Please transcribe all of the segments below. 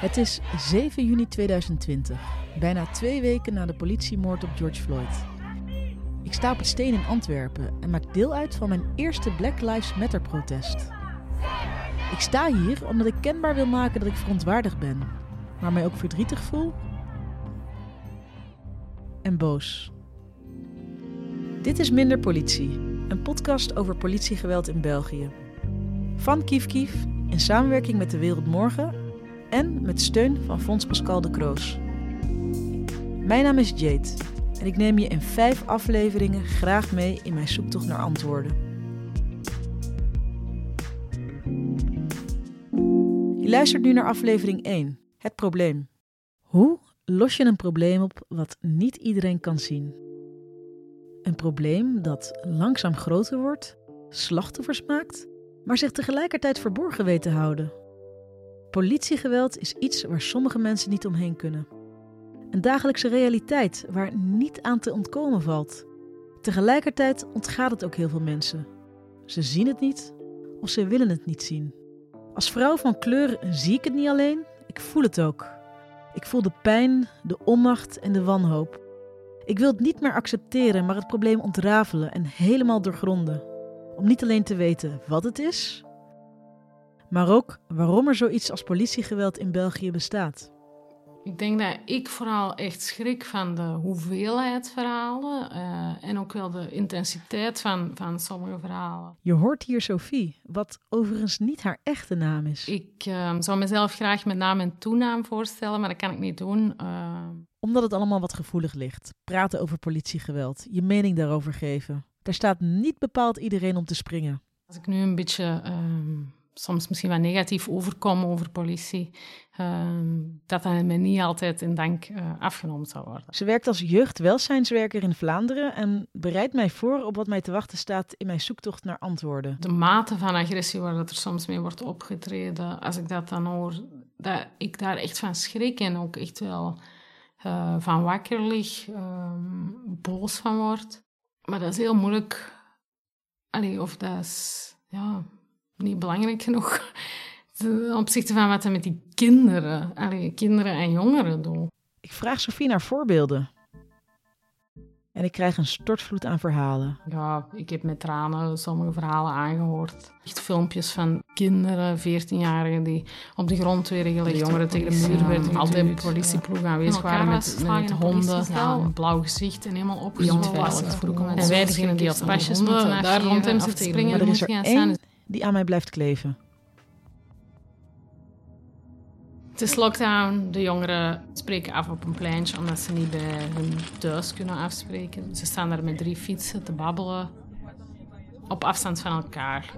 Het is 7 juni 2020, bijna twee weken na de politiemoord op George Floyd. Ik sta op het steen in Antwerpen en maak deel uit van mijn eerste Black Lives Matter protest. Ik sta hier omdat ik kenbaar wil maken dat ik verontwaardigd ben, maar mij ook verdrietig voel en boos. Dit is Minder Politie, een podcast over politiegeweld in België. Van Kief Kief in samenwerking met de Wereld Morgen en met steun van Fonds Pascal de Kroos. Mijn naam is Jade en ik neem je in vijf afleveringen graag mee in mijn zoektocht naar antwoorden. Je luistert nu naar aflevering 1, het probleem. Hoe los je een probleem op wat niet iedereen kan zien? Een probleem dat langzaam groter wordt, slachtoffers maakt, maar zich tegelijkertijd verborgen weet te houden. Politiegeweld is iets waar sommige mensen niet omheen kunnen. Een dagelijkse realiteit waar niet aan te ontkomen valt. Tegelijkertijd ontgaat het ook heel veel mensen. Ze zien het niet of ze willen het niet zien. Als vrouw van kleur zie ik het niet alleen, ik voel het ook. Ik voel de pijn, de onmacht en de wanhoop. Ik wil het niet meer accepteren, maar het probleem ontrafelen en helemaal doorgronden. Om niet alleen te weten wat het is, maar ook waarom er zoiets als politiegeweld in België bestaat. Ik denk dat ik vooral echt schrik van de hoeveelheid verhalen uh, en ook wel de intensiteit van, van sommige verhalen. Je hoort hier Sophie, wat overigens niet haar echte naam is. Ik uh, zou mezelf graag met naam en toenaam voorstellen, maar dat kan ik niet doen. Uh... Omdat het allemaal wat gevoelig ligt. Praten over politiegeweld, je mening daarover geven. Daar staat niet bepaald iedereen om te springen. Als ik nu een beetje ehm, soms misschien wat negatief overkomen over politie, ehm, dat dat mij niet altijd in dank uh, afgenomen zou worden. Ze werkt als jeugdwelzijnswerker in Vlaanderen en bereidt mij voor op wat mij te wachten staat in mijn zoektocht naar antwoorden. De mate van agressie waar er soms mee wordt opgetreden, als ik dat dan hoor, dat ik daar echt van schrik en ook echt wel uh, van wakker lig, ehm, boos van word. Maar dat is heel moeilijk. Allee, of dat is, ja, niet belangrijk genoeg ten opzichte van wat er met die kinderen, allee, kinderen en jongeren doen. Ik vraag Sofie naar voorbeelden. En ik krijg een stortvloed aan verhalen. Ja, ik heb met tranen sommige verhalen aangehoord. Echt filmpjes van kinderen, 14-jarigen, die op de grond werden gelegd. Jongeren tegen de muur werden Altijd een politieploeg aanwezig waren met, met honden. Ja, een blauw gezicht en helemaal opgesloten. En wij degene die als pasjes moeten daar rond hem zitten springen. Maar er is er één die aan mij blijft kleven. Het is lockdown. De jongeren spreken af op een pleintje omdat ze niet bij hun thuis kunnen afspreken. Ze staan daar met drie fietsen te babbelen. Op afstand van elkaar.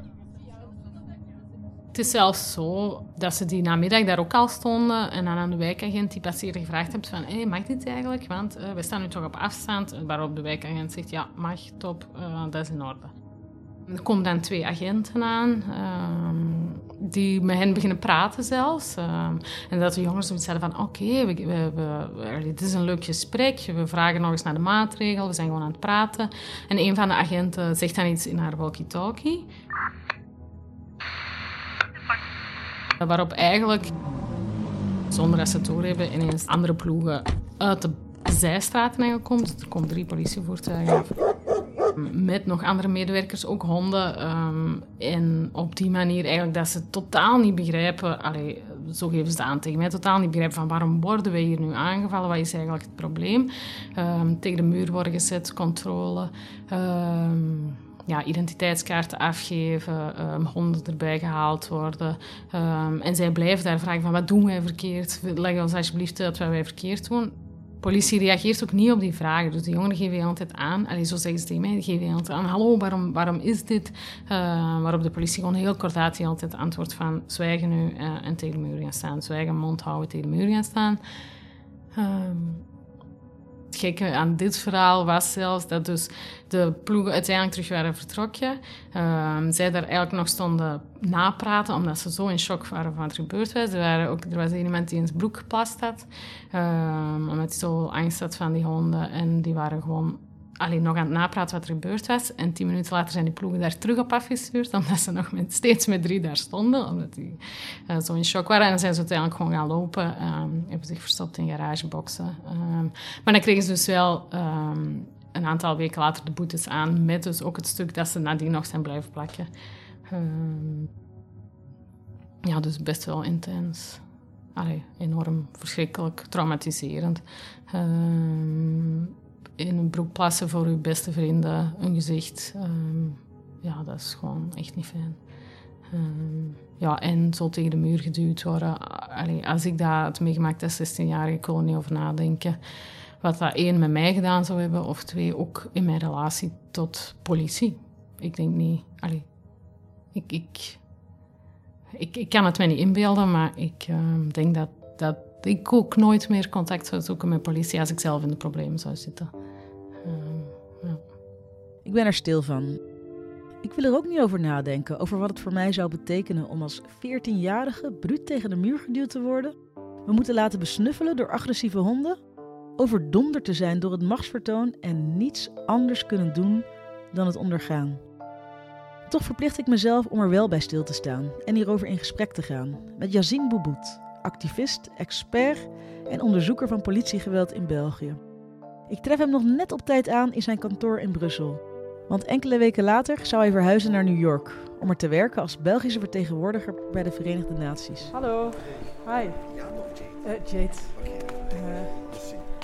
Het is zelfs zo dat ze die namiddag daar ook al stonden en dan aan de wijkagent die passeerde gevraagd hebben van hey, mag dit eigenlijk? Want uh, we staan nu toch op afstand. Waarop de wijkagent zegt ja, mag, top, uh, dat is in orde. Er komen dan twee agenten aan, um, die met hen beginnen praten zelfs. Um, en dat de jongens zoiets zeiden van, oké, dit is een leuk gesprek, we vragen nog eens naar de maatregelen, we zijn gewoon aan het praten. En een van de agenten zegt dan iets in haar walkie-talkie. Waarop eigenlijk, zonder dat ze het doorhebben, ineens andere ploegen uit de zijstraten komt. Er komen drie politievoertuigen met nog andere medewerkers, ook honden. Um, en op die manier eigenlijk dat ze totaal niet begrijpen, allee, zo geven ze het aan tegen mij, totaal niet begrijpen van waarom worden wij hier nu aangevallen, wat is eigenlijk het probleem. Um, tegen de muur worden gezet, controle. Um, ja, identiteitskaarten afgeven, honden erbij gehaald worden. En zij blijven daar vragen van wat doen wij verkeerd? Leg ons alsjeblieft uit wat wij verkeerd doen politie reageert ook niet op die vragen. Dus de jongeren geven je altijd aan, allee, zo zeggen ze tegen mij, geven je altijd aan, hallo, waarom, waarom is dit? Uh, waarop de politie gewoon heel kort altijd antwoordt van zwijgen nu uh, en tegen de muur gaan staan. Zwijgen, mond houden, tegen de muur gaan staan. Um, het gekke aan dit verhaal was zelfs dat dus de ploegen uiteindelijk terug waren vertrokken. Um, zij daar eigenlijk nog stonden napraten, omdat ze zo in shock waren van wat er gebeurd was. Er, waren ook, er was iemand die in zijn broek geplast had, um, omdat hij zo angst had van die honden. En die waren gewoon alleen nog aan het napraten wat er gebeurd was. En tien minuten later zijn die ploegen daar terug op afgestuurd, omdat ze nog steeds met drie daar stonden, omdat die uh, zo in shock waren. En dan zijn ze uiteindelijk gewoon gaan lopen, um, hebben zich verstopt in garageboxen. Um, maar dan kregen ze dus wel um, een aantal weken later de boetes aan, met dus ook het stuk dat ze nadien nog zijn blijven plakken. ja, dus best wel intens. Allee, enorm verschrikkelijk, traumatiserend in een broek plassen voor uw beste vrienden, een gezicht. Ehm, ja, dat is gewoon echt niet fijn. Ehm, ja, en zo tegen de muur geduwd worden. Als ik dat had meegemaakt als 16 jaar, ik wil er niet over nadenken. Wat dat één met mij gedaan zou hebben, of twee ook in mijn relatie tot politie. Ik denk niet. Allee, ik, ik, ik, ik kan het mij niet inbeelden, maar ik ehm, denk dat, dat ik ook nooit meer contact zoeken met politie als ik zelf in de problemen zou zitten. Ik ben er stil van. Ik wil er ook niet over nadenken, over wat het voor mij zou betekenen om als 14-jarige bruut tegen de muur geduwd te worden, me moeten laten besnuffelen door agressieve honden, overdonderd te zijn door het machtsvertoon en niets anders kunnen doen dan het ondergaan. Toch verplicht ik mezelf om er wel bij stil te staan en hierover in gesprek te gaan met Yazine Boubout, activist, expert en onderzoeker van politiegeweld in België. Ik tref hem nog net op tijd aan in zijn kantoor in Brussel. Want enkele weken later zou hij verhuizen naar New York om er te werken als Belgische vertegenwoordiger bij de Verenigde Naties. Hallo. Hi. Ja, nog Jade. Uh, Jade. Okay.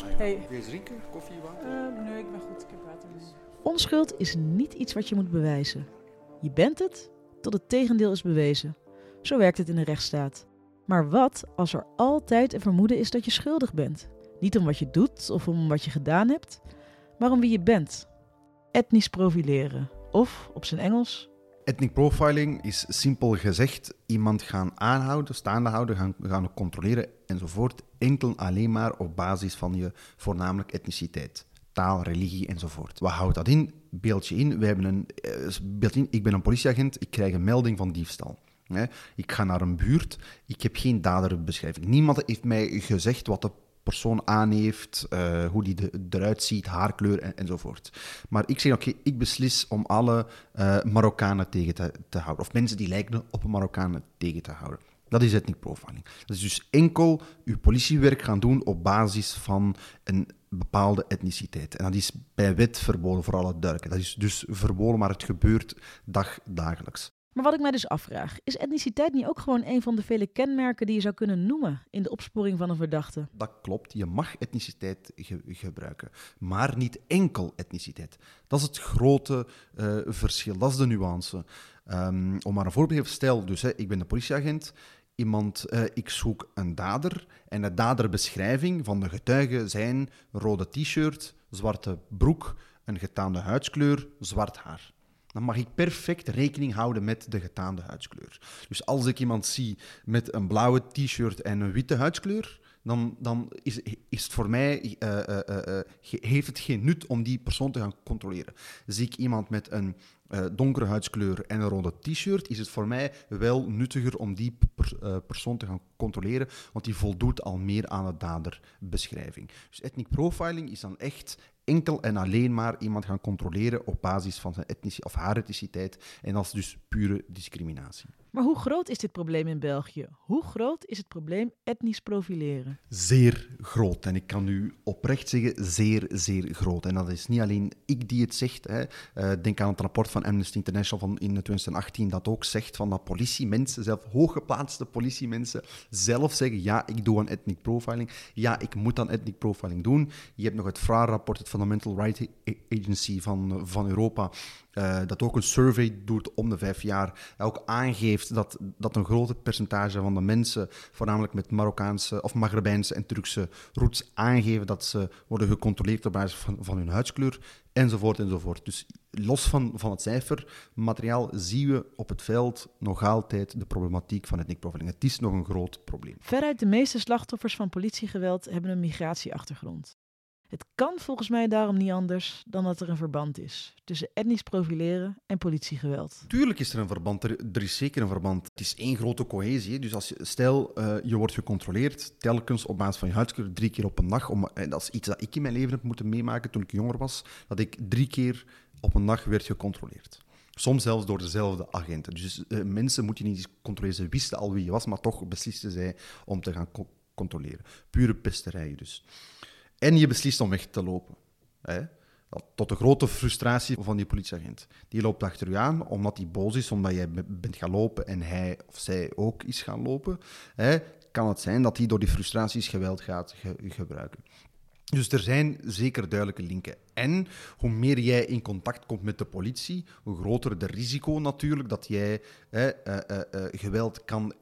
Uh, hey. Wil je drinken? Koffie, water? Uh, nee, ik ben goed. Ik heb water. Dus. Onschuld is niet iets wat je moet bewijzen. Je bent het tot het tegendeel is bewezen. Zo werkt het in de rechtsstaat. Maar wat als er altijd een vermoeden is dat je schuldig bent? Niet om wat je doet of om wat je gedaan hebt, maar om wie je bent etnisch profileren. Of op zijn Engels. Ethnic profiling is simpel gezegd iemand gaan aanhouden, staande houden, gaan, gaan controleren enzovoort. Enkel alleen maar op basis van je voornamelijk etniciteit. Taal, religie enzovoort. Wat houdt dat in? Beeld je in, we hebben een, eh, beeld in, ik ben een politieagent, ik krijg een melding van diefstal. Ik ga naar een buurt, ik heb geen daderbeschrijving. Niemand heeft mij gezegd wat de persoon aan heeft, uh, hoe die eruit ziet, haarkleur en, enzovoort. Maar ik zeg, oké, ik beslis om alle uh, Marokkanen tegen te, te, houden. Of mensen die lijken op Marokkanen tegen te houden. Dat is ethnic profiling. Dat is dus enkel uw politiewerk gaan doen op basis van een bepaalde etniciteit. En dat is bij wet verboden, voor alle duidelijkheid. Dat is dus verboden, maar het gebeurt dag, dagelijks. Maar wat ik mij dus afvraag, is etniciteit niet ook gewoon een van de vele kenmerken die je zou kunnen noemen in de opsporing van een verdachte? Dat klopt, je mag etniciteit gebruiken, maar niet enkel etniciteit. Dat is het grote uh, verschil, dat is de nuance. Um, om maar een voorbeeld te stellen, dus hè, ik ben de politieagent, iemand, uh, ik zoek een dader en de daderbeschrijving van de getuigen zijn rode t-shirt, zwarte broek, een getaande huidskleur, zwart haar dan mag ik perfect rekening houden met de getaande huidskleur. Dus als ik iemand zie met een blauwe t-shirt en een witte huidskleur, dan, dan is, is het voor mij, uh, uh, uh, heeft het geen nut om die persoon te gaan controleren. Zie ik iemand met een donkere huidskleur en een rode t-shirt, is het voor mij wel nuttiger om die per, persoon te gaan controleren, want die voldoet al meer aan de daderbeschrijving. Dus ethnic profiling is dan echt enkel en alleen maar iemand gaan controleren op basis van zijn etnische of haar etniciteit. En dat is dus pure discriminatie. Maar hoe groot is dit probleem in België? Hoe groot is het probleem etnisch profileren? Zeer groot. En ik kan u oprecht zeggen, zeer, zeer groot. En dat is niet alleen ik die het zegt. Hè. Uh, denk aan het rapport van Amnesty International van in 2018 dat ook zegt van dat politiemensen, zelf hooggeplaatste politiemensen, zelf zeggen ja, ik doe een ethnic profiling. Ja, ik moet dan ethnic profiling doen. Je hebt nog het FRA-rapport, het Fundamental Rights Agency van, van Europa, uh, dat ook een survey doet om de vijf jaar. Ook aangeeft dat, dat een groot percentage van de mensen, voornamelijk met Marokkaanse of Maghrebijnse en Turkse roots, aangeven dat ze worden gecontroleerd op basis van, van hun huidskleur, enzovoort, enzovoort. Dus los van, van het cijfermateriaal zien we op het veld nog altijd de problematiek van ethnic profiling. Het is nog een groot probleem. Veruit de meeste slachtoffers van politiegeweld hebben een migratieachtergrond. Het kan volgens mij daarom niet anders dan dat er een verband is tussen etnisch profileren en politiegeweld. Tuurlijk is er een verband, er, is zeker een verband. Het is één grote cohesie. Dus als je, stel, uh, je wordt gecontroleerd telkens op basis van je huidskleur drie keer op een dag. Om, en dat is iets dat ik in mijn leven heb moeten meemaken toen ik jonger was, dat ik drie keer op een dag werd gecontroleerd. Soms zelfs door dezelfde agenten. Dus uh, mensen moet je niet controleren. Ze wisten al wie je was, maar toch beslisten zij om te gaan co controleren. Pure pesterij dus. En je beslist om weg te lopen. Hè? Tot de grote frustratie van die politieagent. Die loopt achter u aan omdat hij boos is, omdat jij bent gaan lopen en hij of zij ook is gaan lopen. Hè? Kan het zijn dat hij door die frustraties geweld gaat ge gebruiken. Dus er zijn zeker duidelijke linken. En hoe meer jij in contact komt met de politie, hoe groter de risico natuurlijk dat jij eh, eh, eh, geweld kan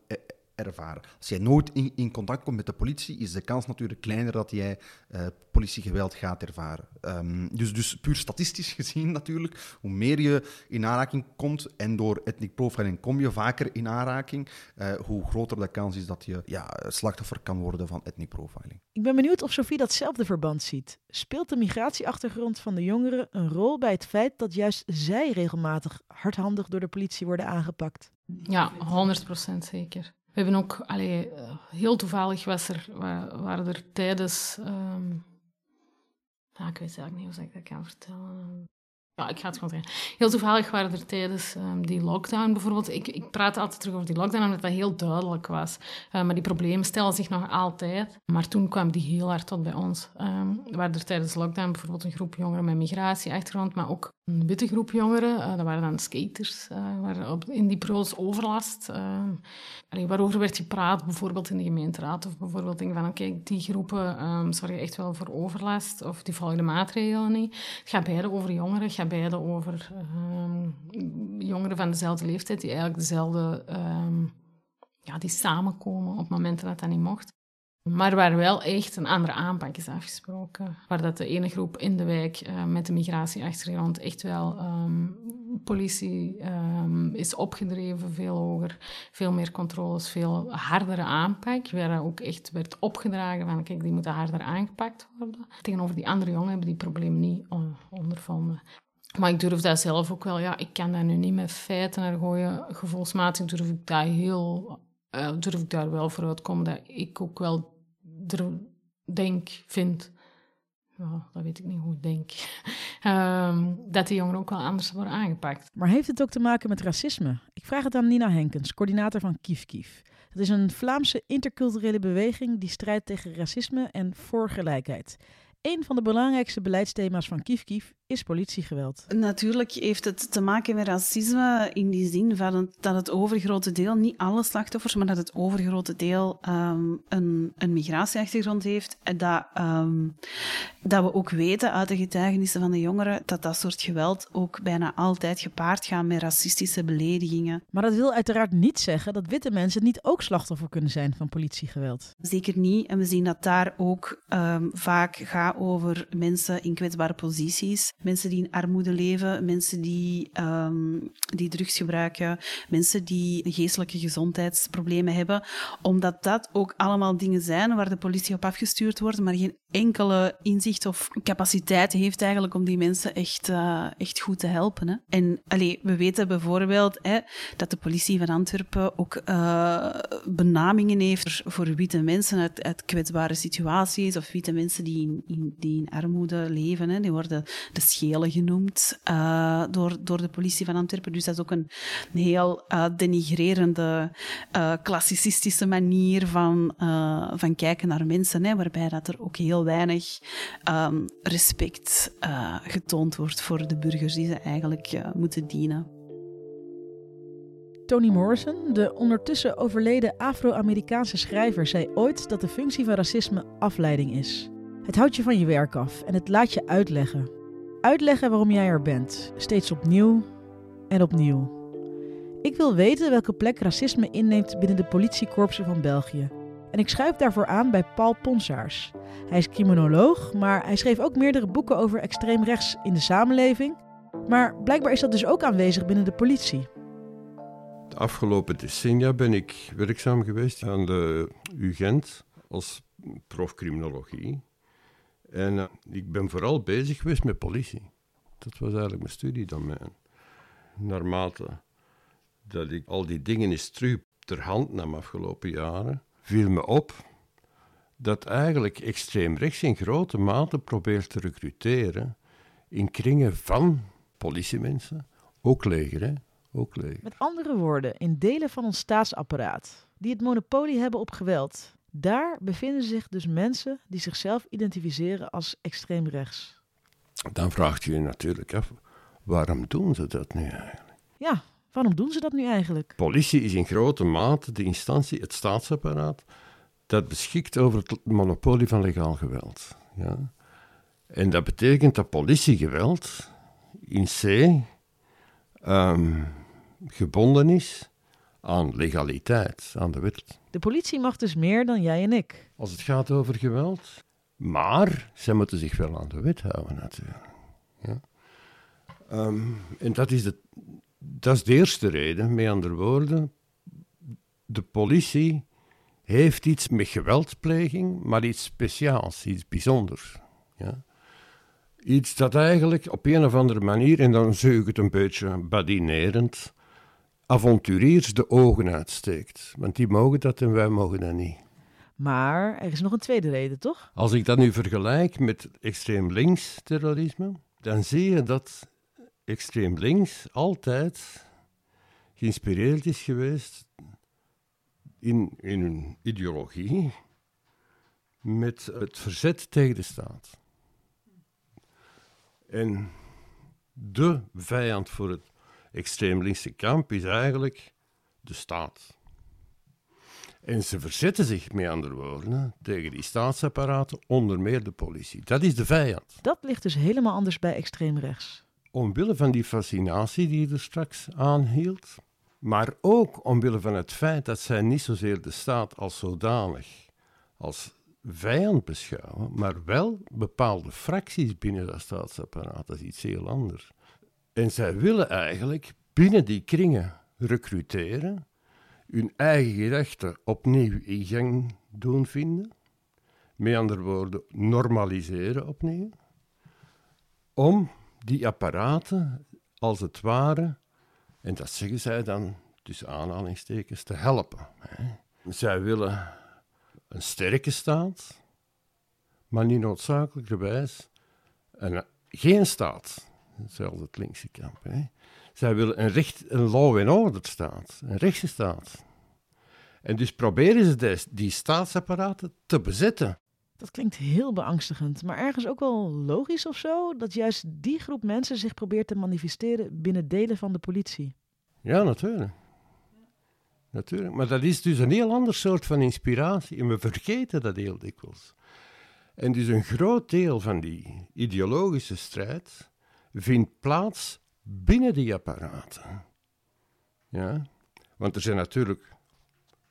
ervaren. Als jij nooit in, in, contact komt met de politie, is de kans natuurlijk kleiner dat jij uh, politiegeweld gaat ervaren. Um, dus, dus puur statistisch gezien natuurlijk, hoe meer je in aanraking komt en door ethnic profiling kom je vaker in aanraking, uh, hoe groter de kans is dat je ja, slachtoffer kan worden van ethnic profiling. Ik ben benieuwd of Sophie datzelfde verband ziet. Speelt de migratieachtergrond van de jongeren een rol bij het feit dat juist zij regelmatig hardhandig door de politie worden aangepakt? Ja, 100% zeker. We hebben ook, allee, eh, heel toevallig was er, waren er tijdens, um, ik weet eigenlijk niet hoe ik dat kan vertellen. Ja, ik ga het gewoon zeggen. Heel toevallig waren er tijdens um, die lockdown bijvoorbeeld... Ik, ik praat altijd terug over die lockdown, omdat dat heel duidelijk was. Uh, maar die problemen stellen zich nog altijd. Maar toen kwam die heel hard tot bij ons. Er waren er tijdens lockdown bijvoorbeeld een groep jongeren met migratieachtergrond, maar ook een witte groep jongeren. Uh, dat waren dan skaters, uh, waar op, in die pro's overlast. Allee, waarover werd gepraat, bijvoorbeeld in de gemeenteraad, of bijvoorbeeld denk van, oké, die groepen zorgen echt wel voor overlast, of die volgen de maatregelen niet. Het gaat beide over jongeren, beide over um, jongeren van dezelfde leeftijd die eigenlijk dezelfde, um, ja, die samenkomen op momenten dat dat niet mocht. Maar waar wel echt een andere aanpak is afgesproken. Waar dat de ene groep in de wijk uh, met de migratieachtergrond echt wel um, politie is opgedreven, veel hoger, veel meer controles, veel hardere aanpak. Waar ook echt werd opgedragen van kijk, die moeten harder aangepakt worden. Tegenover die andere jongen hebben die problemen niet ondervonden. Maar ik durf dat zelf ook wel, ja, ik kan daar nu niet met feiten naar gooien. Gevoelsmatig durf ik daar heel, uh, durf ik daar wel voor uitkomen dat ik ook wel denk, vind, ja, dat weet ik niet hoe ik denk, um, dat die jongeren ook wel anders worden aangepakt. Maar heeft het ook te maken met racisme? Ik vraag het aan Nina Henkens, coördinator van Kief Kief. Het is een Vlaamse interculturele beweging die strijdt tegen racisme en voor gelijkheid. Een van de belangrijkste beleidsthema's van Kief Kief is politiegeweld. Natuurlijk heeft het te maken met racisme in die zin van dat het overgrote deel, niet alle slachtoffers, maar dat het overgrote deel um, een, een migratieachtergrond heeft. En dat, um, dat we ook weten uit de getuigenissen van de jongeren dat dat soort geweld ook bijna altijd gepaard gaat met racistische beledigingen. Maar dat wil uiteraard niet zeggen dat witte mensen niet ook slachtoffer kunnen zijn van politiegeweld. Zeker niet. En we zien dat daar ook um, vaak gaat over mensen in kwetsbare posities mensen die in armoede leven, mensen die, um, die drugs gebruiken, mensen die geestelijke gezondheidsproblemen hebben. Omdat dat ook allemaal dingen zijn waar de politie op afgestuurd wordt, maar geen enkele inzicht of capaciteit heeft eigenlijk om die mensen echt, uh, echt goed te helpen. Hè. En allee, we weten bijvoorbeeld hè, dat de politie van Antwerpen ook uh, benamingen heeft voor witte mensen uit, uit, kwetsbare situaties of witte mensen die in, in, in armoede leven. Hè. Die worden de schelen genoemd uh, door, door de politie van Antwerpen. Dus dat is ook een, een heel denigrerende, klassicistische manier van, van kijken naar mensen, hè, waarbij dat er ook heel weinig um, respect uh, getoond wordt voor de burgers die ze eigenlijk uh, moeten dienen. Toni Morrison, de ondertussen overleden Afro-Amerikaanse schrijver, zei ooit dat de functie van racisme afleiding is. Het houdt je van je werk af en het laat je uitleggen. Uitleggen waarom jij er bent, steeds opnieuw en opnieuw. Ik wil weten welke plek racisme inneemt binnen de politiekorpsen van België. En ik schuif daarvoor aan bij Paul Ponsaars. Hij is criminoloog, maar hij schreef ook meerdere boeken over extreem rechts in de samenleving. Maar blijkbaar is dat dus ook aanwezig binnen de politie. De afgelopen decennia ben ik werkzaam geweest aan de UGent als prof criminologie. En eh, ik ben vooral bezig geweest met politie. Dat was eigenlijk mijn studiedomein. Naarmate dat ik al die dingen eens terug ter hand nam afgelopen jaren, viel me op dat eigenlijk extreem rechts in grote mate probeert te recruteren in kringen van politiemensen, ook leger, hè? Ook leger. Met andere woorden, in delen van ons staatsapparaat die het monopolie hebben op geweld, daar bevinden zich dus mensen die zichzelf identificeren als extreem rechts. Dan vraagt je je natuurlijk af, waarom doen ze dat nu eigenlijk? Ja, waarom doen ze dat nu eigenlijk? Politie is in grote mate de instantie, het staatsapparaat, dat beschikt over het monopolie van legaal geweld. Ja? En dat betekent dat politiegeweld in C ehm, gebonden is aan legaliteit, aan de wet. De politie mag dus meer dan jij en ik. Als het gaat over geweld. Maar zij moeten zich wel aan de wet houden, natuurlijk. Ja? Ehm, en dat is, de, dat is de eerste reden, met andere woorden. De politie heeft iets met geweldpleging, maar iets speciaals, iets bijzonders. Ja? Iets dat eigenlijk op een of andere manier, en dan zeg ik het een beetje badinerend, avonturiers de ogen uitsteekt. Want die mogen dat en wij mogen dat niet. Maar er is nog een tweede reden, toch? Als ik dat nu vergelijk met extreem links terrorisme, dan zie je dat extreem links altijd geïnspireerd is geweest in, in hun ideologie met het verzet tegen de staat. En de vijand voor het extreem linkse kamp is eigenlijk de staat. En ze verzetten zich, met andere woorden, tegen die staatsapparaten, onder meer de politie. Dat is de vijand. Dat ligt dus helemaal anders bij extreem rechts. Omwille van die fascinatie die er straks aanhield, maar ook omwille van het feit dat zij niet zozeer de staat als zodanig, als vijand beschouwen, maar wel bepaalde fracties binnen dat staatsapparaat. Dat is iets heel anders. En zij willen eigenlijk binnen die kringen recruteren, hun eigen gerechten opnieuw in gang doen vinden, met andere woorden, normaliseren opnieuw, om die apparaten als het ware, en dat zeggen zij dan tussen aanhalingstekens, te helpen. Hè. Zij willen een sterke staat, maar niet noodzakelijkerwijs een, geen staat, zelfs het linkse kamp. Hè. Zij willen een, recht, een law and order staat, een rechtse staat. En dus proberen ze die staatsapparaten te bezetten. Dat klinkt heel beangstigend, maar ergens ook wel logisch of zo, dat juist die groep mensen zich probeert te manifesteren binnen delen van de politie. Ja, natuurlijk. Natuurlijk. Maar dat is dus een heel ander soort van inspiratie en we vergeten dat heel dikwijls. En dus een groot deel van die ideologische strijd vindt plaats binnen die apparaten. Ja? Want er zijn natuurlijk,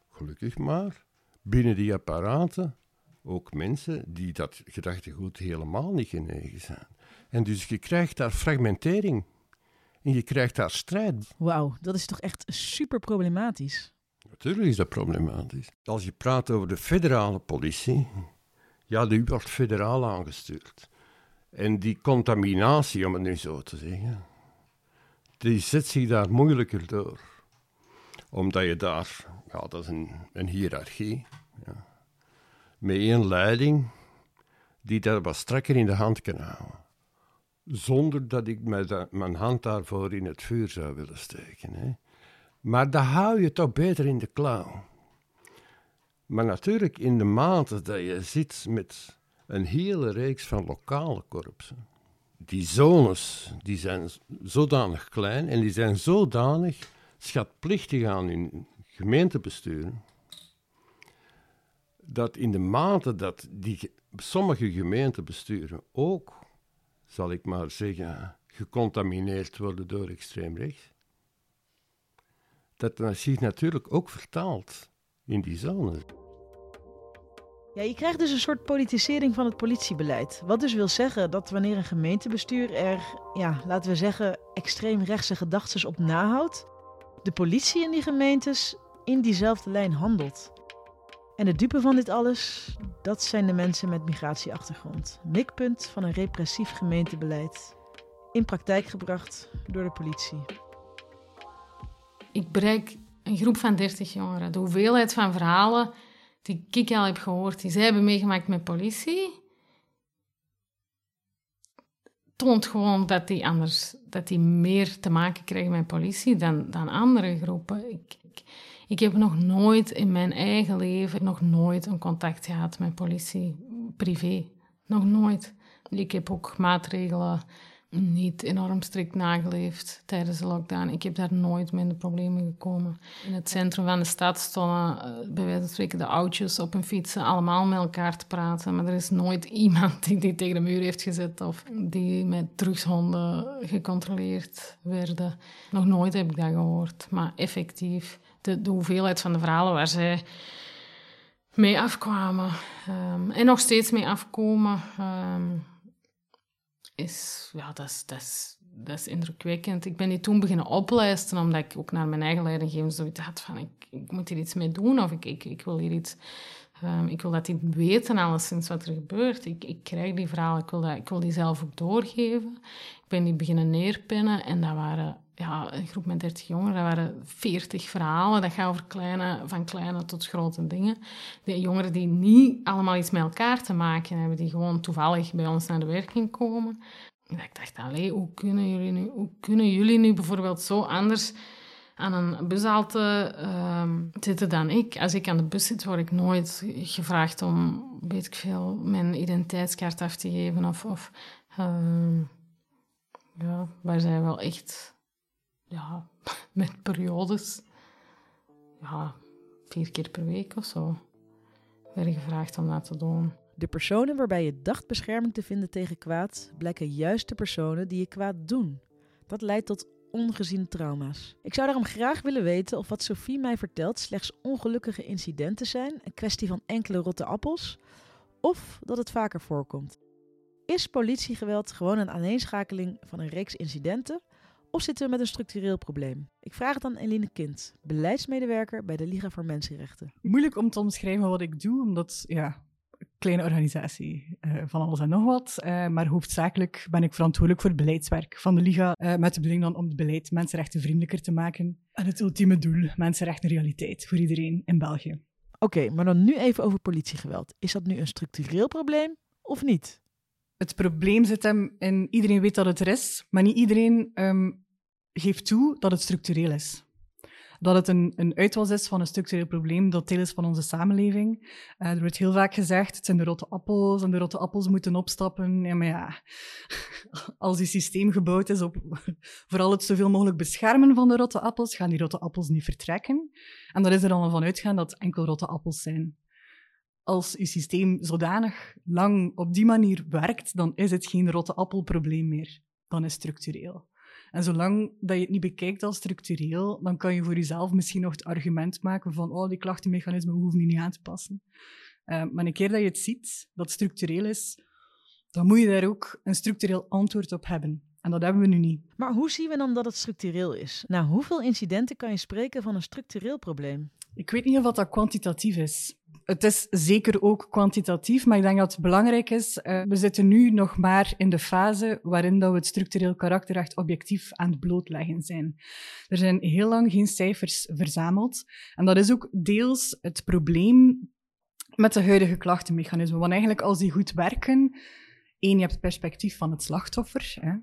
gelukkig maar, binnen die apparaten ook mensen die dat gedachtegoed helemaal niet genegen zijn. En dus je krijgt daar fragmentering en je krijgt daar strijd. Wauw, dat is toch echt super problematisch. Natuurlijk is dat problematisch. Als je praat over de federale politie, ja, die wordt federaal aangestuurd. En die contaminatie, om het nu zo te zeggen, die zet zich daar moeilijker door. Omdat je daar, ja, dat is een, een hiërarchie, ja, met één leiding die dat wat strakker in de hand kan houden. Zonder dat ik mijn hand daarvoor in het vuur zou willen steken. Hè. Maar dan hou je toch beter in de klauw. Maar natuurlijk in de mate dat je zit met een hele reeks van lokale korpsen. Die zones die zijn zodanig klein en die zijn zodanig schatplichtig aan hun gemeentebesturen. Dat in de mate dat die sommige gemeentebesturen ook, zal ik maar zeggen, gecontamineerd worden door extreem rechts, dat zich natuurlijk ook vertaalt in die zone. Ja, je krijgt dus een soort politisering van het politiebeleid. Wat dus wil zeggen dat wanneer een gemeentebestuur er, ja, laten we zeggen, extreemrechtse gedachten op nahoudt, de politie in die gemeentes in diezelfde lijn handelt. En de dupe van dit alles, dat zijn de mensen met migratieachtergrond. Mikpunt van een repressief gemeentebeleid. In praktijk gebracht door de politie. Ik bereik een groep van 30 jongeren. De hoeveelheid van verhalen die ik al heb gehoord, die zij hebben meegemaakt met politie, toont gewoon dat die anders, dat die meer te maken krijgen met politie dan, dan andere groepen. Ik, ik, ik heb nog nooit in mijn eigen leven, nog nooit een contact gehad met politie, privé. Nog nooit. Ik heb ook maatregelen niet enorm strikt nageleefd tijdens de lockdown. Ik heb daar nooit mee in de problemen gekomen. In het centrum van de stad stonden uh, bij wijze van spreken de oudjes op hun fietsen allemaal met elkaar te praten. Maar er is nooit iemand die, die tegen de muur heeft gezet of die met drugshonden gecontroleerd werden. Nog nooit heb ik dat gehoord. Maar effectief, de, hoeveelheid van de verhalen waar zij mee afkwamen um, en nog steeds mee afkomen... Um, is, ja, dat is, dat, is, dat indrukwekkend. Ik ben die toen beginnen oplijsten, omdat ik ook naar mijn eigen leidinggeving zoiets had van, ik, ik moet hier iets mee doen, of ik, ik, wil hier iets... Um, ik wil dat die weten, alleszins, wat er gebeurt. Ik, ik krijg die verhalen, ik wil, dat, ik wil die zelf ook doorgeven. Ik ben die beginnen neerpennen en dat waren ja, een groep met 30 jongeren, dat waren 40 verhalen. Dat gaat over kleine, van kleine tot grote dingen. De jongeren die niet allemaal iets met elkaar te maken hebben, die gewoon toevallig bij ons naar de werking komen. En ik dacht, allee, hoe kunnen jullie nu, hoe kunnen jullie nu bijvoorbeeld zo anders aan een bushalte um, zitten dan ik. Als ik aan de bus zit, word ik nooit gevraagd om, weet ik veel, mijn identiteitskaart af te geven. Of, of um, ja, wij zijn wel echt ja, met periodes, ja, vier keer per week of zo, werd gevraagd om dat te doen. De personen waarbij je dacht bescherming te vinden tegen kwaad, blijken juist de personen die je kwaad doen. Dat leidt tot ongeziene trauma's. Ik zou daarom graag willen weten of wat Sophie mij vertelt slechts ongelukkige incidenten zijn, een kwestie van enkele rotte appels, of dat het vaker voorkomt. Is politiegeweld gewoon een aaneenschakeling van een reeks incidenten? Of zitten we met een structureel probleem? Ik vraag het aan Eline Kind, beleidsmedewerker bij de Liga voor Mensenrechten. Moeilijk om te omschrijven wat ik doe, omdat ja, kleine organisatie uh, van alles en nog wat. Uh, maar hoofdzakelijk ben ik verantwoordelijk voor het beleidswerk van de Liga. Uh, met de bedoeling dan om het beleid mensenrechten vriendelijker te maken. En het ultieme doel, mensenrechten realiteit voor iedereen in België. Oké, okay, maar dan nu even over politiegeweld. Is dat nu een structureel probleem of niet? Het probleem zit hem in iedereen weet dat het er is, maar niet iedereen um, geeft toe dat het structureel is. Dat het een, een uitwas is van een structureel probleem dat deel is van onze samenleving. Uh, er wordt heel vaak gezegd, het zijn de rotte appels en de rotte appels moeten opstappen. Ja, maar ja, als die systeem gebouwd is op vooral het zoveel mogelijk beschermen van de rotte appels, gaan die rotte appels niet vertrekken. En dan is er dan van uitgaan dat enkel rotte appels zijn. Als je systeem zodanig lang op die manier werkt, dan is het geen rotte appelprobleem meer. Dan is structureel. En zolang dat je het niet bekijkt als structureel, dan kan je voor jezelf misschien nog het argument maken van oh, die klachtenmechanismen hoeven die niet aan te passen. Uh, maar een keer dat je het ziet, dat het structureel is, dan moet je daar ook een structureel antwoord op hebben. En dat hebben we nu niet. Maar hoe zien we dan dat het structureel is? Nou, hoeveel incidenten kan je spreken van een structureel probleem? Ik weet niet of dat kwantitatief is het is zeker ook kwantitatief, maar ik denk dat het belangrijk is. Uh, we zitten nu nog maar in de fase waarin dat we het structureel karakter echt objectief aan het blootleggen zijn. Er zijn heel lang geen cijfers verzameld. En dat is ook deels het probleem met de huidige klachtenmechanismen. Want eigenlijk als die goed werken, één, je hebt het perspectief van het slachtoffer. Hè.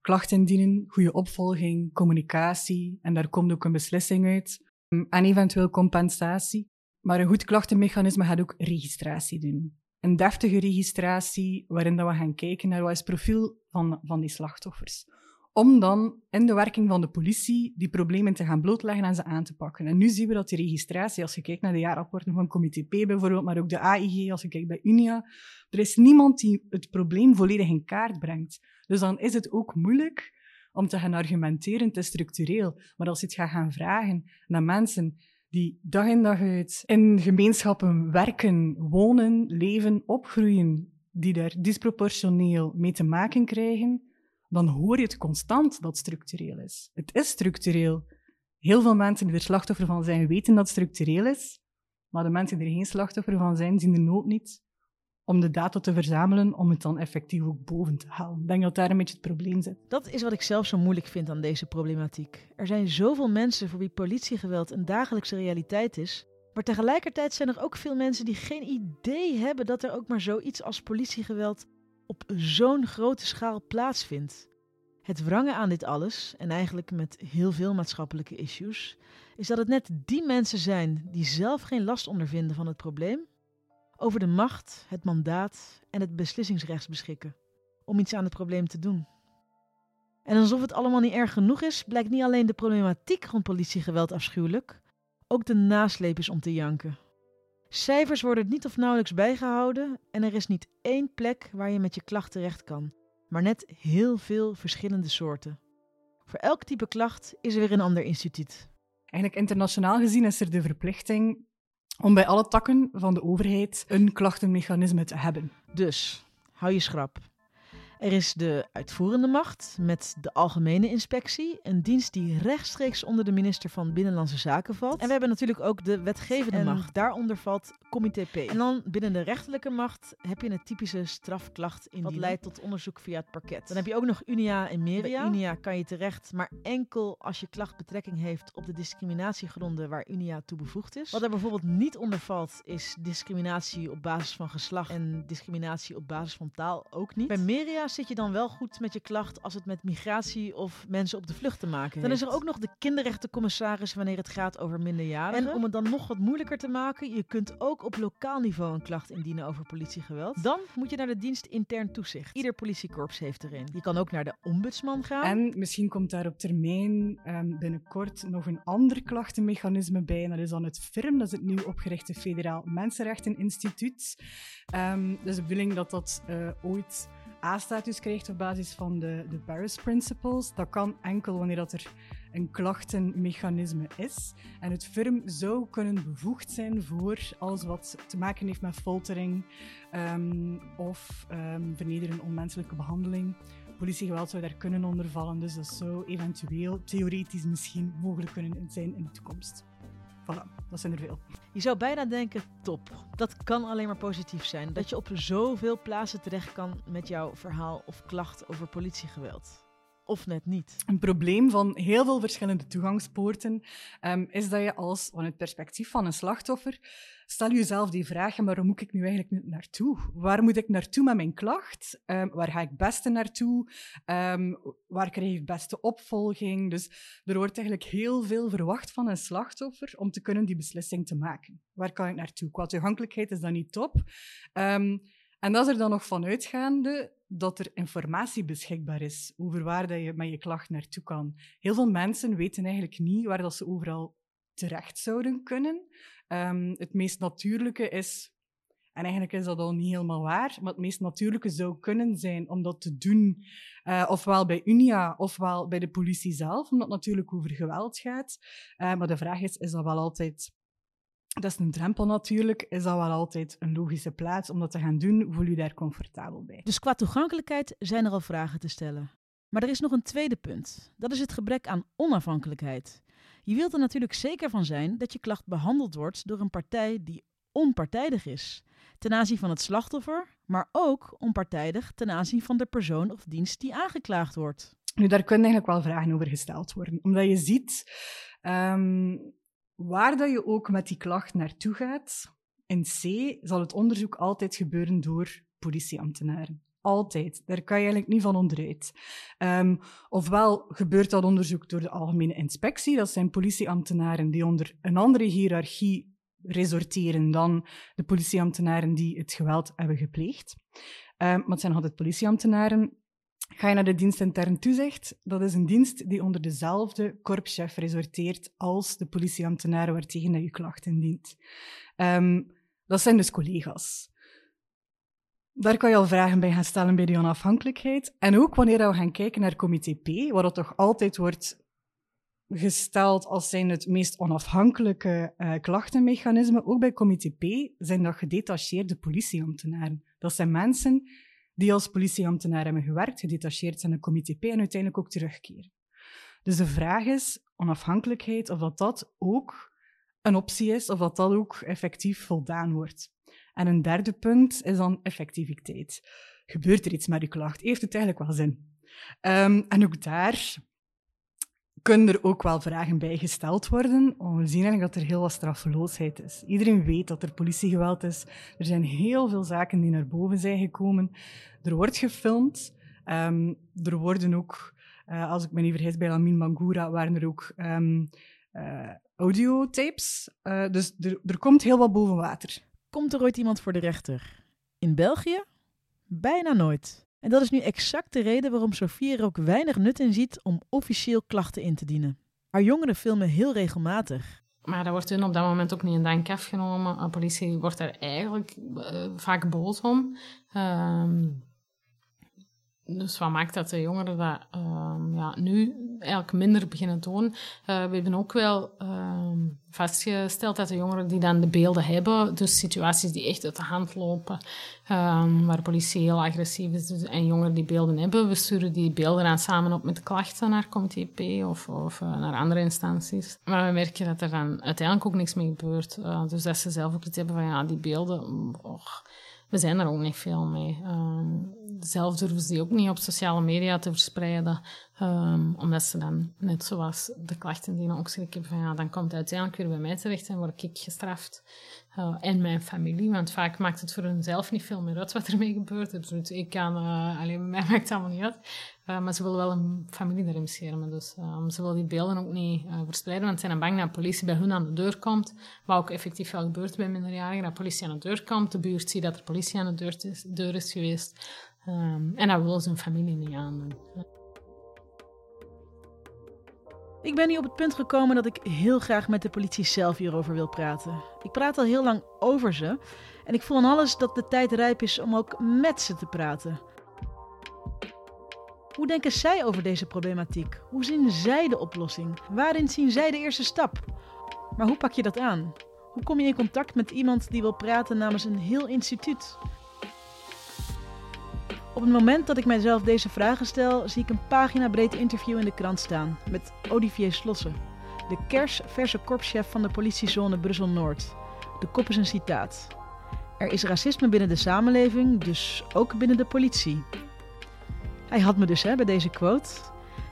Klachten indienen, goede opvolging, communicatie, en daar komt ook een beslissing uit. En eventueel compensatie. Maar een goed klachtenmechanisme gaat ook registratie doen. Een deftige registratie waarin dat we gaan kijken naar wat is het profiel van, van die slachtoffers. Om dan in de werking van de politie die problemen te gaan blootleggen en ze aan te pakken. En nu zien we dat die registratie, als je kijkt naar de jaarrapporten van Comité P bijvoorbeeld, maar ook de AIG, als je kijkt bij Unia, er is niemand die het probleem volledig in kaart brengt. Dus dan is het ook moeilijk om te gaan argumenteren, te structureel. Maar als je het gaat gaan vragen naar mensen die dag in dag uit in gemeenschappen werken, wonen, leven, opgroeien, die daar disproportioneel mee te maken krijgen, dan hoor je het constant dat het structureel is. Het is structureel. Heel veel mensen die er slachtoffer van zijn, weten dat het structureel is, Maar de mensen die er geen slachtoffer van zijn, zien de nood niet om de data te verzamelen, om het dan effectief ook boven te halen. Ik denk dat daar een beetje het probleem zit. Dat is wat ik zelf zo moeilijk vind aan deze problematiek. Er zijn zoveel mensen voor wie politiegeweld een dagelijkse realiteit is, maar tegelijkertijd zijn er ook veel mensen die geen idee hebben dat er ook maar zoiets als politiegeweld op zo'n grote schaal plaatsvindt. Het wrangen aan dit alles, en eigenlijk met heel veel maatschappelijke issues, is dat het net die mensen zijn die zelf geen last ondervinden van het probleem, over de macht, het mandaat en het beslissingsrecht beschikken om iets aan het probleem te doen. En alsof het allemaal niet erg genoeg is, blijkt niet alleen de problematiek rond politiegeweld afschuwelijk, ook de nasleep is om te janken. Cijfers worden niet of nauwelijks bijgehouden en er is niet één plek waar je met je klacht terecht kan, maar net heel veel verschillende soorten. Voor elk type klacht is er weer een ander instituut. Eigenlijk internationaal gezien is er de verplichting om bij alle takken van de overheid een klachtenmechanisme te hebben. Dus, hou je schrap. Er is de uitvoerende macht met de Algemene Inspectie, een dienst die rechtstreeks onder de minister van Binnenlandse Zaken valt. En we hebben natuurlijk ook de wetgevende macht. Daaronder valt Comité P. En dan binnen de rechterlijke macht heb je een typische strafklacht in. Wat leidt tot onderzoek via het parket. Dan heb je ook nog Unia en Meria. Bij Unia kan je terecht, maar enkel als je klacht betrekking heeft op de discriminatiegronden waar Unia toe bevoegd is. Wat er bijvoorbeeld niet onder valt is discriminatie op basis van geslacht en discriminatie op basis van taal ook niet. Bij Meria zit je dan wel goed met je klacht als het met migratie of mensen op de vlucht te maken heeft. Dan is er ook nog de kinderrechtencommissaris wanneer het gaat over minderjarigen. En om het dan nog wat moeilijker te maken, je kunt ook op lokaal niveau een klacht indienen over politiegeweld. Dan moet je naar de dienst intern toezicht. Ieder politiekorps heeft erin. Je kan ook naar de ombudsman gaan. En misschien komt daar op termijn um, binnenkort nog een ander klachtenmechanisme bij. En dat is dan het FIRM, dat is het nieuw opgerichte Federaal Mensenrechteninstituut. Um, dus de bedoeling dat dat uh, ooit A-status krijgt op basis van de, de Paris Principles. Dat kan enkel wanneer dat er een klachtenmechanisme is. En het firm zou kunnen bevoegd zijn voor alles wat te maken heeft met foltering um, of um, vernederende onmenselijke behandeling. Politiegeweld zou daar kunnen onder vallen, dus dat zou eventueel theoretisch misschien mogelijk kunnen zijn in de toekomst. Voilà, dat zijn er veel. Je zou bijna denken, top. Dat kan alleen maar positief zijn. Dat je op zoveel plaatsen terecht kan met jouw verhaal of klacht over politiegeweld of net niet. Een probleem van heel veel verschillende toegangspoorten um, is dat je als, van het perspectief van een slachtoffer, stel jezelf die vraag, maar moet ik nu eigenlijk naartoe? Waar moet ik naartoe met mijn klacht? Um, waar ga ik het beste naartoe? Um, waar krijg ik het beste opvolging? Dus er wordt eigenlijk heel veel verwacht van een slachtoffer om te kunnen die beslissing te maken. Waar kan ik naartoe? Qua toegankelijkheid is dat niet top. En dat is er dan nog vanuitgaande dat er informatie beschikbaar is over waar dat je met je klacht naartoe kan. Heel veel mensen weten eigenlijk niet waar dat ze overal terecht zouden kunnen. Um, het meest natuurlijke is, en eigenlijk is dat al niet helemaal waar, maar het meest natuurlijke zou kunnen zijn om dat te doen, uh, ofwel bij Unia ofwel bij de politie zelf, omdat het natuurlijk over geweld gaat. Uh, maar de vraag is, is dat wel altijd dat is een drempel natuurlijk. Is dat wel altijd een logische plaats om dat te gaan doen? Voel je daar comfortabel bij? Dus qua toegankelijkheid zijn er al vragen te stellen. Maar er is nog een tweede punt. Dat is het gebrek aan onafhankelijkheid. Je wilt er natuurlijk zeker van zijn dat je klacht behandeld wordt door een partij die onpartijdig is. Ten aanzien van het slachtoffer, maar ook onpartijdig ten aanzien van de persoon of dienst die aangeklaagd wordt. Nu, daar kunnen eigenlijk wel vragen over gesteld worden. Omdat je ziet, um, Waar dat je ook met die klacht naartoe gaat, in C zal het onderzoek altijd gebeuren door politieambtenaren. Altijd. Daar kan je eigenlijk niet van onderuit. Um, ofwel gebeurt dat onderzoek door de Algemene Inspectie. Dat zijn politieambtenaren die onder een andere hiërarchie resorteren dan de politieambtenaren die het geweld hebben gepleegd. Um, maar het zijn altijd politieambtenaren Ga je naar de dienst intern toezicht, dat is een dienst die onder dezelfde korpschef resorteert als de politieambtenaren waartegen je klacht indient. Um, dat zijn dus collega's. Daar kan je al vragen bij gaan stellen bij die onafhankelijkheid. En ook wanneer we gaan kijken naar comité P, waar dat toch altijd wordt gesteld als zijn het meest onafhankelijke uh, klachtenmechanisme, ook bij comité P zijn dat gedetacheerde politieambtenaren. Dat zijn mensen die als politieambtenaar hebben gewerkt, gedetacheerd zijn in comité P en uiteindelijk ook terugkeren. Dus de vraag is, onafhankelijkheid, of dat dat ook een optie is of dat dat ook effectief voldaan wordt. En een derde punt is dan effectiviteit. Gebeurt er iets met uw klacht? Heeft het eigenlijk wel zin? Um, en ook daar kunnen er ook wel vragen bij gesteld worden. We zien eigenlijk dat er heel wat straffeloosheid is. Iedereen weet dat er politiegeweld is. Er zijn heel veel zaken die naar boven zijn gekomen. Er wordt gefilmd. Um, er worden ook, uh, als ik me niet vergis, bij Lamin Bangura waren er ook um, uh, audiotapes. Uh, dus er, er komt heel wat boven water. Komt er ooit iemand voor de rechter? In België? Bijna nooit. En dat is nu exact de reden waarom Sofie er ook weinig nut in ziet om officieel klachten in te dienen. Haar jongeren filmen heel regelmatig. Maar dat wordt hun op dat moment ook niet in dank afgenomen. De politie wordt daar eigenlijk uh, vaak boos om. Uh, dus wat maakt dat de jongeren dat uh, ja, nu eigenlijk minder beginnen doen? Uh, we hebben ook wel ehm, vastgesteld dat de jongeren die dan de beelden hebben, dus situaties die echt uit de hand lopen, um, waar politie heel agressief is dus, en jongeren die beelden hebben, we sturen die beelden dan samen op met de klachten naar Comité of, of uh, naar andere instanties. Maar we merken dat er dan uiteindelijk ook niks mee gebeurt. Uh, dus dat ze zelf ook iets hebben van ja, die beelden, och, we zijn er ook niet veel mee. Um, zelf durven ze ook niet op sociale media te verspreiden, um, omdat ze dan, net zoals de klachten die ook schrik hebben van ja, dan komt het uiteindelijk weer bij mij terecht en word ik gestraft. Uh, en mijn familie, want vaak maakt het voor hunzelf niet veel meer uit wat ermee gebeurt. Dus ik kan, uh, alleen mij maakt het allemaal niet uit. Uh, maar ze willen wel een familie daarin beschermen. Dus um, ze willen die beelden ook niet verspreiden, want ze zijn bang dat de politie bij hun aan de deur komt. Wat ook effectief wel gebeurt bij minderjarigen, dat de politie aan de deur komt. De buurt ziet dat er politie aan de deur is, geweest. Um, en dat wil zijn familie niet aandoen. Ik ben nu op het punt gekomen dat ik heel graag met de politie zelf hierover wil praten. Ik praat al heel lang over ze en ik voel aan alles dat de tijd rijp is om ook met ze te praten. Hoe denken zij over deze problematiek? Hoe zien zij de oplossing? Waarin zien zij de eerste stap? Maar hoe pak je dat aan? Hoe kom je in contact met iemand die wil praten namens een heel instituut? Op het moment dat ik mijzelf deze vragen stel, zie ik een pagina breed interview in de krant staan met Olivier Slossen, de kersverse korpschef van de politiezone Brussel-Noord. De kop is een citaat. Er is racisme binnen de samenleving, dus ook binnen de politie. Hij had me dus hè, bij deze quote.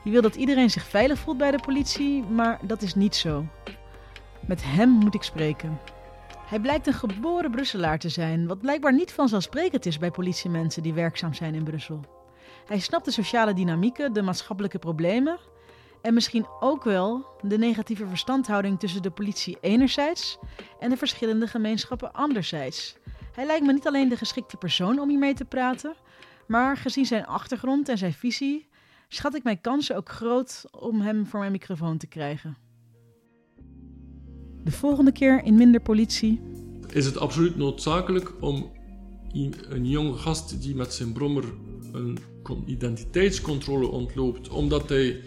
Je wil dat iedereen zich veilig voelt bij de politie, maar dat is niet zo. Met hem moet ik spreken. Hij blijkt een geboren Brusselaar te zijn, wat blijkbaar niet vanzelfsprekend is bij politiemensen die werkzaam zijn in Brussel. Hij snapt de sociale dynamieken, de maatschappelijke problemen en misschien ook wel de negatieve verstandhouding tussen de politie enerzijds en de verschillende gemeenschappen anderzijds. Hij lijkt me niet alleen de geschikte persoon om hiermee te praten, maar gezien zijn achtergrond en zijn visie schat ik mijn kansen ook groot om hem voor mijn microfoon te krijgen. De volgende keer in minder politie. Is het absoluut noodzakelijk om een jonge gast die met zijn brommer een identiteitscontrole ontloopt, omdat hij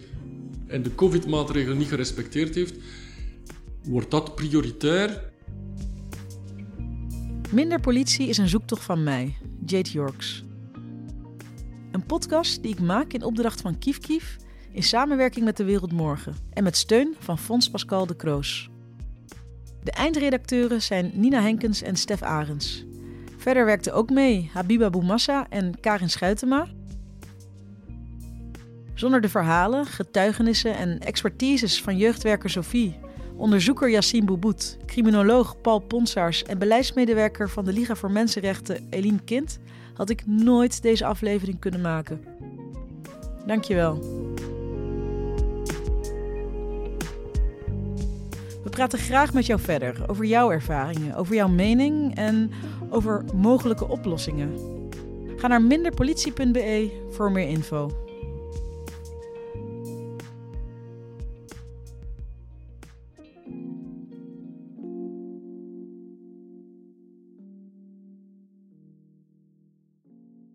in de COVID-maatregelen niet gerespecteerd heeft, wordt dat prioritair? Minder politie is een zoektocht van mij, Jade Yorks. Een podcast die ik maak in opdracht van Kief Kief in samenwerking met de Wereld Morgen en met steun van Fons Pascal de Kroos. De eindredacteuren zijn Nina Henkens en Stef Arends. Verder werkten ook mee Habiba Boumassa en Karin Schuitema. Zonder de verhalen, getuigenissen en expertises van jeugdwerker Sophie, onderzoeker Yassine Boubout, criminoloog Paul Ponsars en beleidsmedewerker van de Liga voor Mensenrechten Eline Kind, had ik nooit deze aflevering kunnen maken. Dankjewel. Praten graag met jou verder over jouw ervaringen, over jouw mening en over mogelijke oplossingen. Ga naar minderpolitie.be voor meer info.